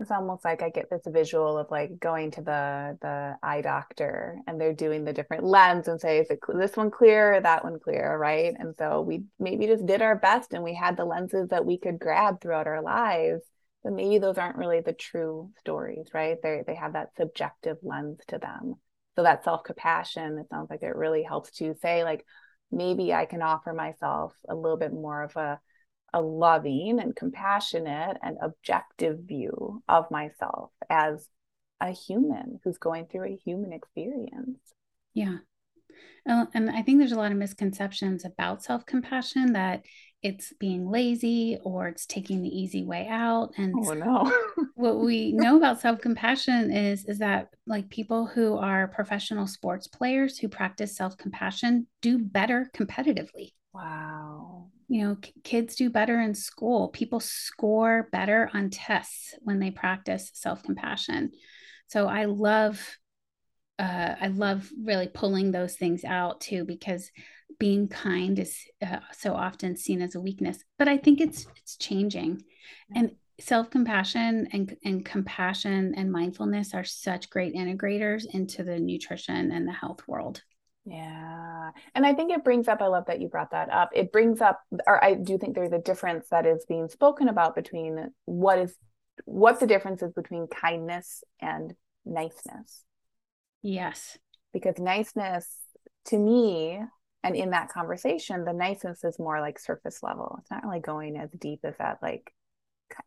it's almost like I get this visual of like going to the the eye doctor and they're doing the different lens and say, is it this one clear or that one clear, right? And so we maybe just did our best and we had the lenses that we could grab throughout our lives, but maybe those aren't really the true stories, right? They they have that subjective lens to them. So that self compassion, it sounds like it really helps to say like maybe I can offer myself a little bit more of a a loving and compassionate and objective view of myself as a human who's going through a human experience. Yeah. And I think there's a lot of misconceptions about self compassion that it's being lazy or it's taking the easy way out. And oh, no. *laughs* what we know about self compassion is, is that like people who are professional sports players who practice self compassion do better competitively. Wow you know kids do better in school people score better on tests when they practice self-compassion so i love uh, i love really pulling those things out too because being kind is uh, so often seen as a weakness but i think it's it's changing and self-compassion and, and compassion and mindfulness are such great integrators into the nutrition and the health world yeah. And I think it brings up, I love that you brought that up. It brings up, or I do think there's a difference that is being spoken about between what is, what the difference is between kindness and niceness. Yes. Because niceness to me, and in that conversation, the niceness is more like surface level. It's not really going as deep as that, like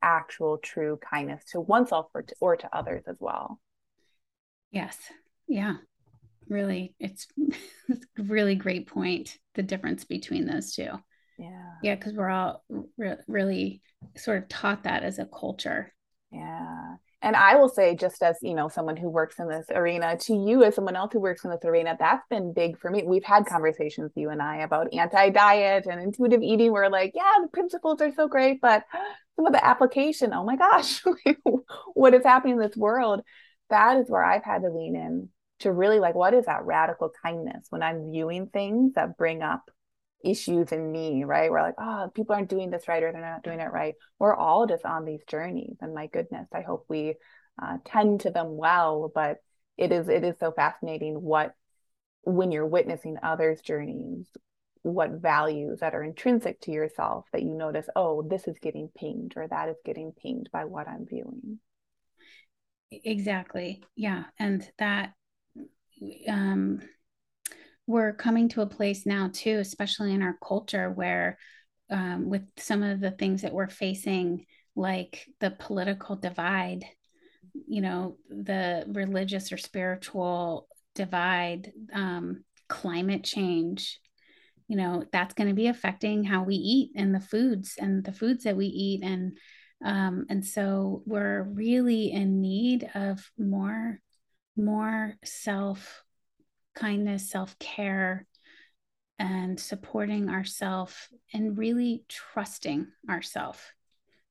actual true kindness to oneself or to, or to others as well. Yes. Yeah really it's, *laughs* it's a really great point the difference between those two yeah yeah because we're all re- really sort of taught that as a culture yeah and i will say just as you know someone who works in this arena to you as someone else who works in this arena that's been big for me. We've had conversations you and i about anti-diet and intuitive eating. Where like yeah the principles are so great but *gasps* some of the application oh my gosh *laughs* what is happening in this world? That is where i've had to lean in to really like what is that radical kindness when I'm viewing things that bring up issues in me, right? We're like, oh, people aren't doing this right or they're not doing it right. We're all just on these journeys. And my goodness, I hope we uh, tend to them well. But it is it is so fascinating what when you're witnessing others' journeys, what values that are intrinsic to yourself that you notice, oh, this is getting pinged or that is getting pinged by what I'm viewing. Exactly. Yeah. And that um, we're coming to a place now too, especially in our culture, where um, with some of the things that we're facing, like the political divide, you know, the religious or spiritual divide, um, climate change, you know, that's going to be affecting how we eat and the foods and the foods that we eat. And um, and so we're really in need of more more self kindness, self care, and supporting ourselves and really trusting ourselves,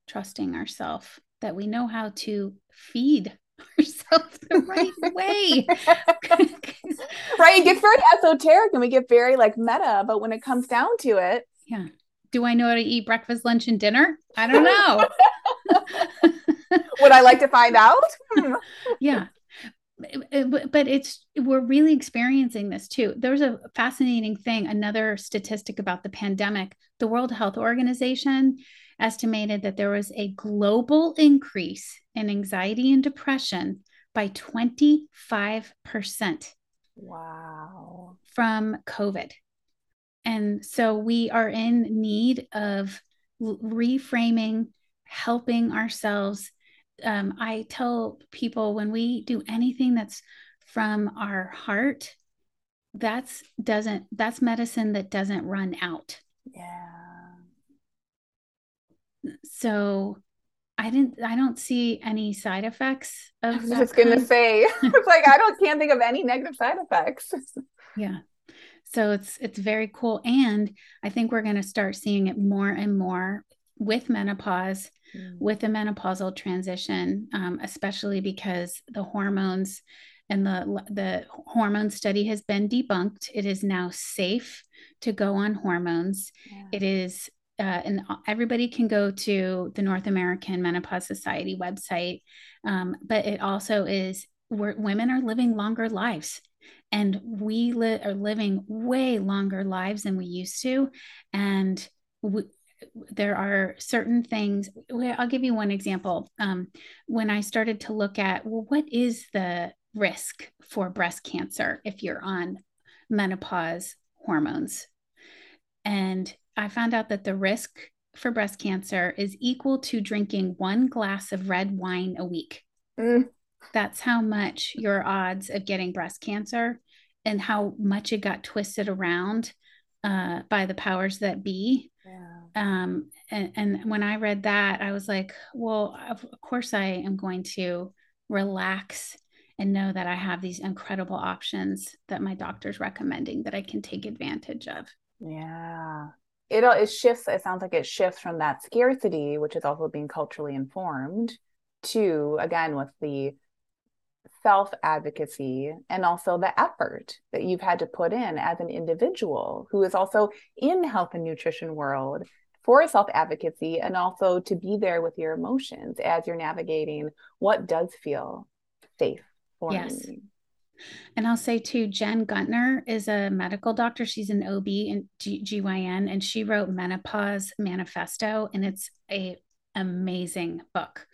trusting ourselves that we know how to feed *laughs* ourselves the right *laughs* way. *laughs* right. It gets very esoteric and we get very like meta, but when it comes down to it. Yeah. Do I know how to eat breakfast, lunch, and dinner? I don't know. Would I like to find out? yeah Uh, but it's we're really experiencing this too. There's a fascinating thing another statistic about the pandemic. The world health organization estimated that there was a global increase in anxiety and depression by 25% wow. from covid. And so we are in need of reframing, helping ourselves. Um, I tell people when we do anything that's from our heart, that's doesn't that's medicine that doesn't run out. Yeah. So I didn't I don't see any side effects of I was just gonna say *laughs* it's like I don't can't think of any negative side effects. *laughs* yeah. So it's it's very cool. And I think we're gonna start seeing it more and more with menopause, mm. with the menopausal transition, um, especially because the hormones and the the hormone study has been debunked. It is now safe to go on hormones. Yeah. It is uh, and everybody can go to the North American Menopause Society website, um, but it also is where women are living longer lives. And we li- are living way longer lives than we used to. And we, there are certain things. I'll give you one example. Um, when I started to look at, well, what is the risk for breast cancer if you're on menopause hormones? And I found out that the risk for breast cancer is equal to drinking one glass of red wine a week. Mm. That's how much your odds of getting breast cancer and how much it got twisted around uh, by the powers that be. Yeah. Um, and, and when I read that, I was like, well, of course I am going to relax and know that I have these incredible options that my doctor's recommending that I can take advantage of. Yeah it it shifts it sounds like it shifts from that scarcity which is also being culturally informed to again with the self advocacy and also the effort that you've had to put in as an individual who is also in health and nutrition world for self advocacy and also to be there with your emotions as you're navigating what does feel safe for yes. me and I'll say too, Jen Gunter is a medical doctor. She's an OB and G- GYN, and she wrote Menopause Manifesto, and it's a amazing book.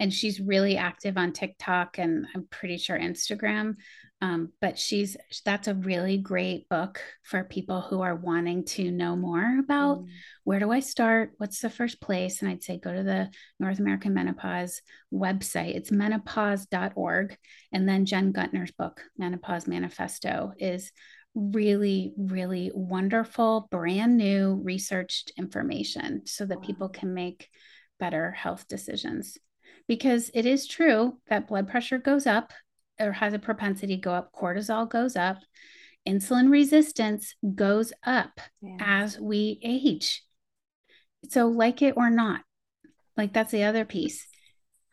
And she's really active on TikTok and I'm pretty sure Instagram. Um, but she's that's a really great book for people who are wanting to know more about mm. where do I start? What's the first place? And I'd say go to the North American Menopause website. It's menopause.org. And then Jen Gunter's book, Menopause Manifesto, is really, really wonderful, brand new researched information so that people can make better health decisions. Because it is true that blood pressure goes up or has a propensity to go up, cortisol goes up, insulin resistance goes up yeah. as we age. So, like it or not, like that's the other piece.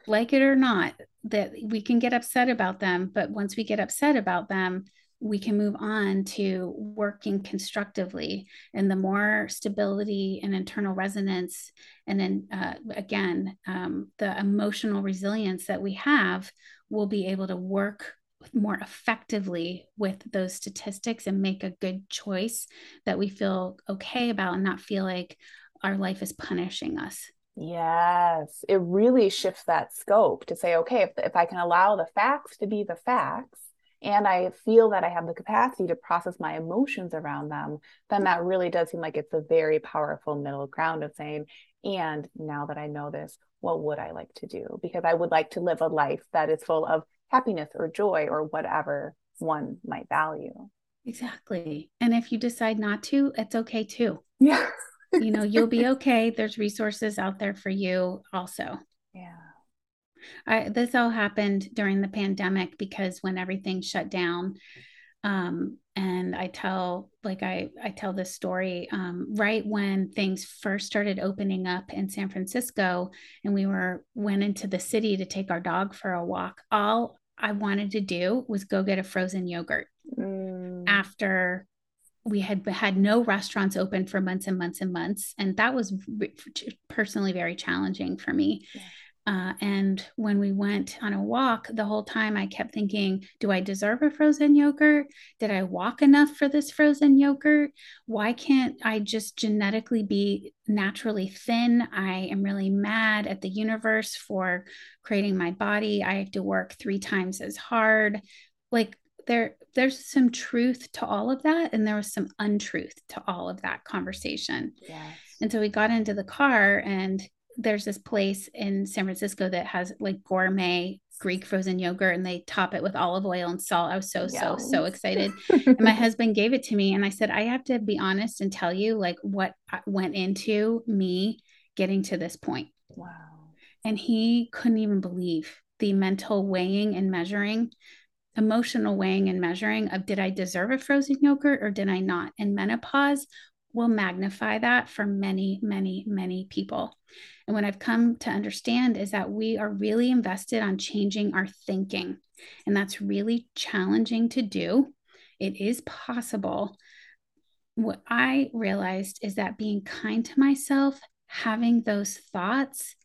Like it or not, that we can get upset about them, but once we get upset about them, we can move on to working constructively. And the more stability and internal resonance and then uh, again um, the emotional resilience that we have we'll be able to work more effectively with those statistics and make a good choice that we feel okay about and not feel like our life is punishing us. Yes, it really shifts that scope to say, okay, if, if I can allow the facts to be the facts, and I feel that I have the capacity to process my emotions around them, then that really does seem like it's a very powerful middle ground of saying, and now that I know this, what would I like to do? Because I would like to live a life that is full of happiness or joy or whatever one might value. Exactly. And if you decide not to, it's okay too. Yeah. you know, you'll be *laughs* okay. There's resources out there for you also. Yeah. I, this all happened during the pandemic because when everything shut down, um, and I tell like I I tell this story um, right when things first started opening up in San Francisco, and we were went into the city to take our dog for a walk. All I wanted to do was go get a frozen yogurt mm. after we had had no restaurants open for months and months and months and that was personally very challenging for me yeah. Uh, and when we went on a walk, the whole time I kept thinking, do I deserve a frozen yogurt? Did I walk enough for this frozen yogurt? Why can't I just genetically be naturally thin? I am really mad at the universe for creating my body. I have to work three times as hard. Like there there's some truth to all of that and there was some untruth to all of that conversation yes. and so we got into the car and there's this place in san francisco that has like gourmet greek frozen yogurt and they top it with olive oil and salt. I was so so so excited. *laughs* And my husband gave it to me and i said i have to be honest and tell you like what went into me getting to this point. Wow. And he couldn't even believe the mental weighing and measuring emotional weighing and measuring of did I deserve a frozen yogurt or did I not? And menopause will magnify that for many, many, many people. And what I've come to understand is that we are really invested on changing our thinking. And that's really challenging to do. It is possible. What I realized is that being kind to myself, having those thoughts,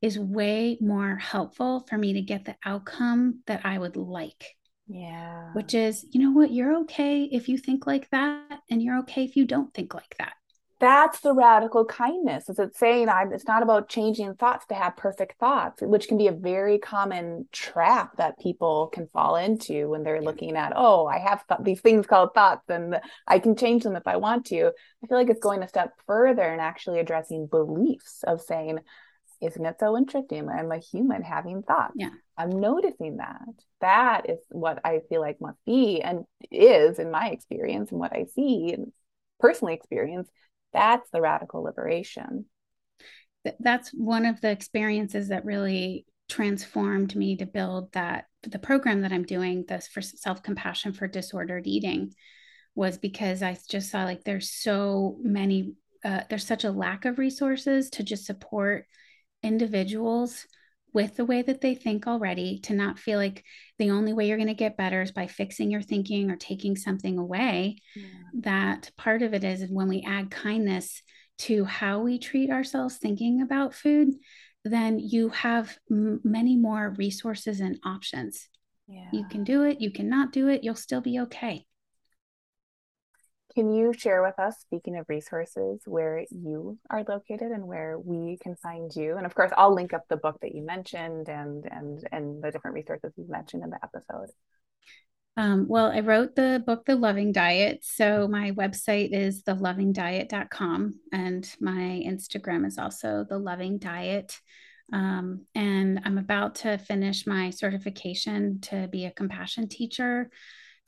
is way more helpful for me to get the outcome that I would like. Yeah. Which is, you know what, you're okay if you think like that, and you're okay if you don't think like that. That's the radical kindness. Is it saying I'm it's not about changing thoughts to have perfect thoughts, which can be a very common trap that people can fall into when they're looking at, oh, I have th- these things called thoughts and I can change them if I want to. I feel like it's going a step further and actually addressing beliefs of saying, isn't it so interesting? I'm a human having thoughts. Yeah. I'm noticing that. That is what I feel like must be and is in my experience and what I see and personally experience. That's the radical liberation. That's one of the experiences that really transformed me to build that the program that I'm doing this for self compassion for disordered eating was because I just saw like there's so many uh, there's such a lack of resources to just support individuals with the way that they think already to not feel like the only way you're going to get better is by fixing your thinking or taking something away. Yeah. That part of it is when we add kindness to how we treat ourselves thinking about food, then you have m- many more resources and options. Yeah. You can do it, you cannot do it, you'll still be okay. Can you share with us, speaking of resources, where you are located and where we can find you? And of course, I'll link up the book that you mentioned and and and the different resources you've mentioned in the episode. Um, well, I wrote the book, The Loving Diet. So my website is thelovingdiet.com and my Instagram is also The Loving Diet. Um, and I'm about to finish my certification to be a compassion teacher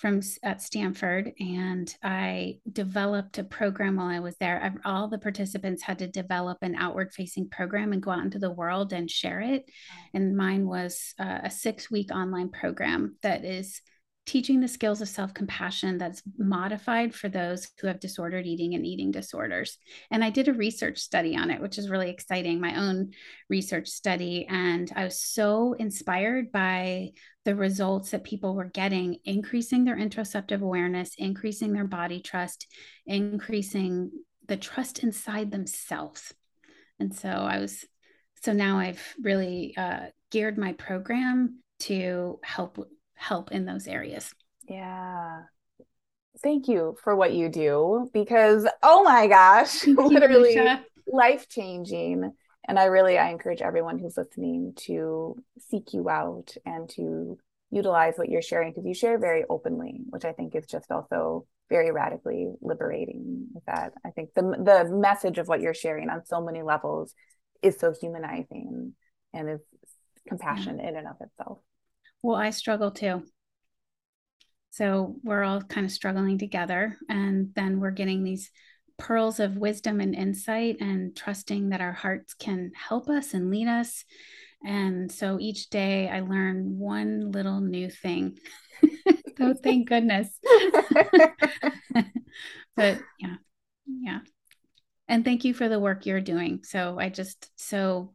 from at Stanford, and I developed a program while I was there. I, all the participants had to develop an outward-facing program and go out into the world and share it. And mine was uh, a six-week online program that is teaching the skills of self compassion that's modified for those who have disordered eating and eating disorders. And I did a research study on it, which is really exciting, my own research study. And I was so inspired by the results that people were getting, increasing their interoceptive awareness, increasing their body trust, increasing the trust inside themselves. And so I was, so now I've really uh, geared my program to help help in those areas. Yeah. Thank you for what you do because oh my gosh, *laughs* literally life changing. And I really I encourage everyone who's listening to seek you out and to utilize what you're sharing because you share very openly, which I think is just also very radically liberating. With that, I think the the message of what you're sharing on so many levels is so humanizing and is compassion yeah. in and of itself. Well, I struggle too. So we're all kind of struggling together. And then we're getting these pearls of wisdom and insight and trusting that our hearts can help us and lead us. And so each day I learn one little new thing. *laughs* oh, thank goodness. *laughs* but yeah, yeah. And thank you for the work you're doing. So I just so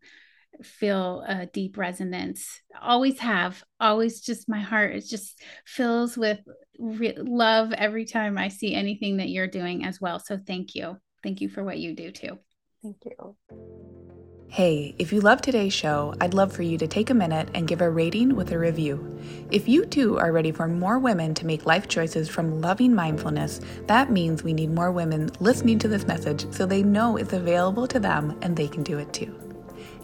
feel a deep resonance. Always have always just my heart is just fills with re- love every time i see anything that you're doing as well. So thank you. Thank you for what you do too. Thank you. Hey, if you love today's show, I'd love for you to take a minute and give a rating with a review. If you too are ready for more women to make life choices from loving mindfulness, that means we need more women listening to this message so they know it's available to them and they can do it too.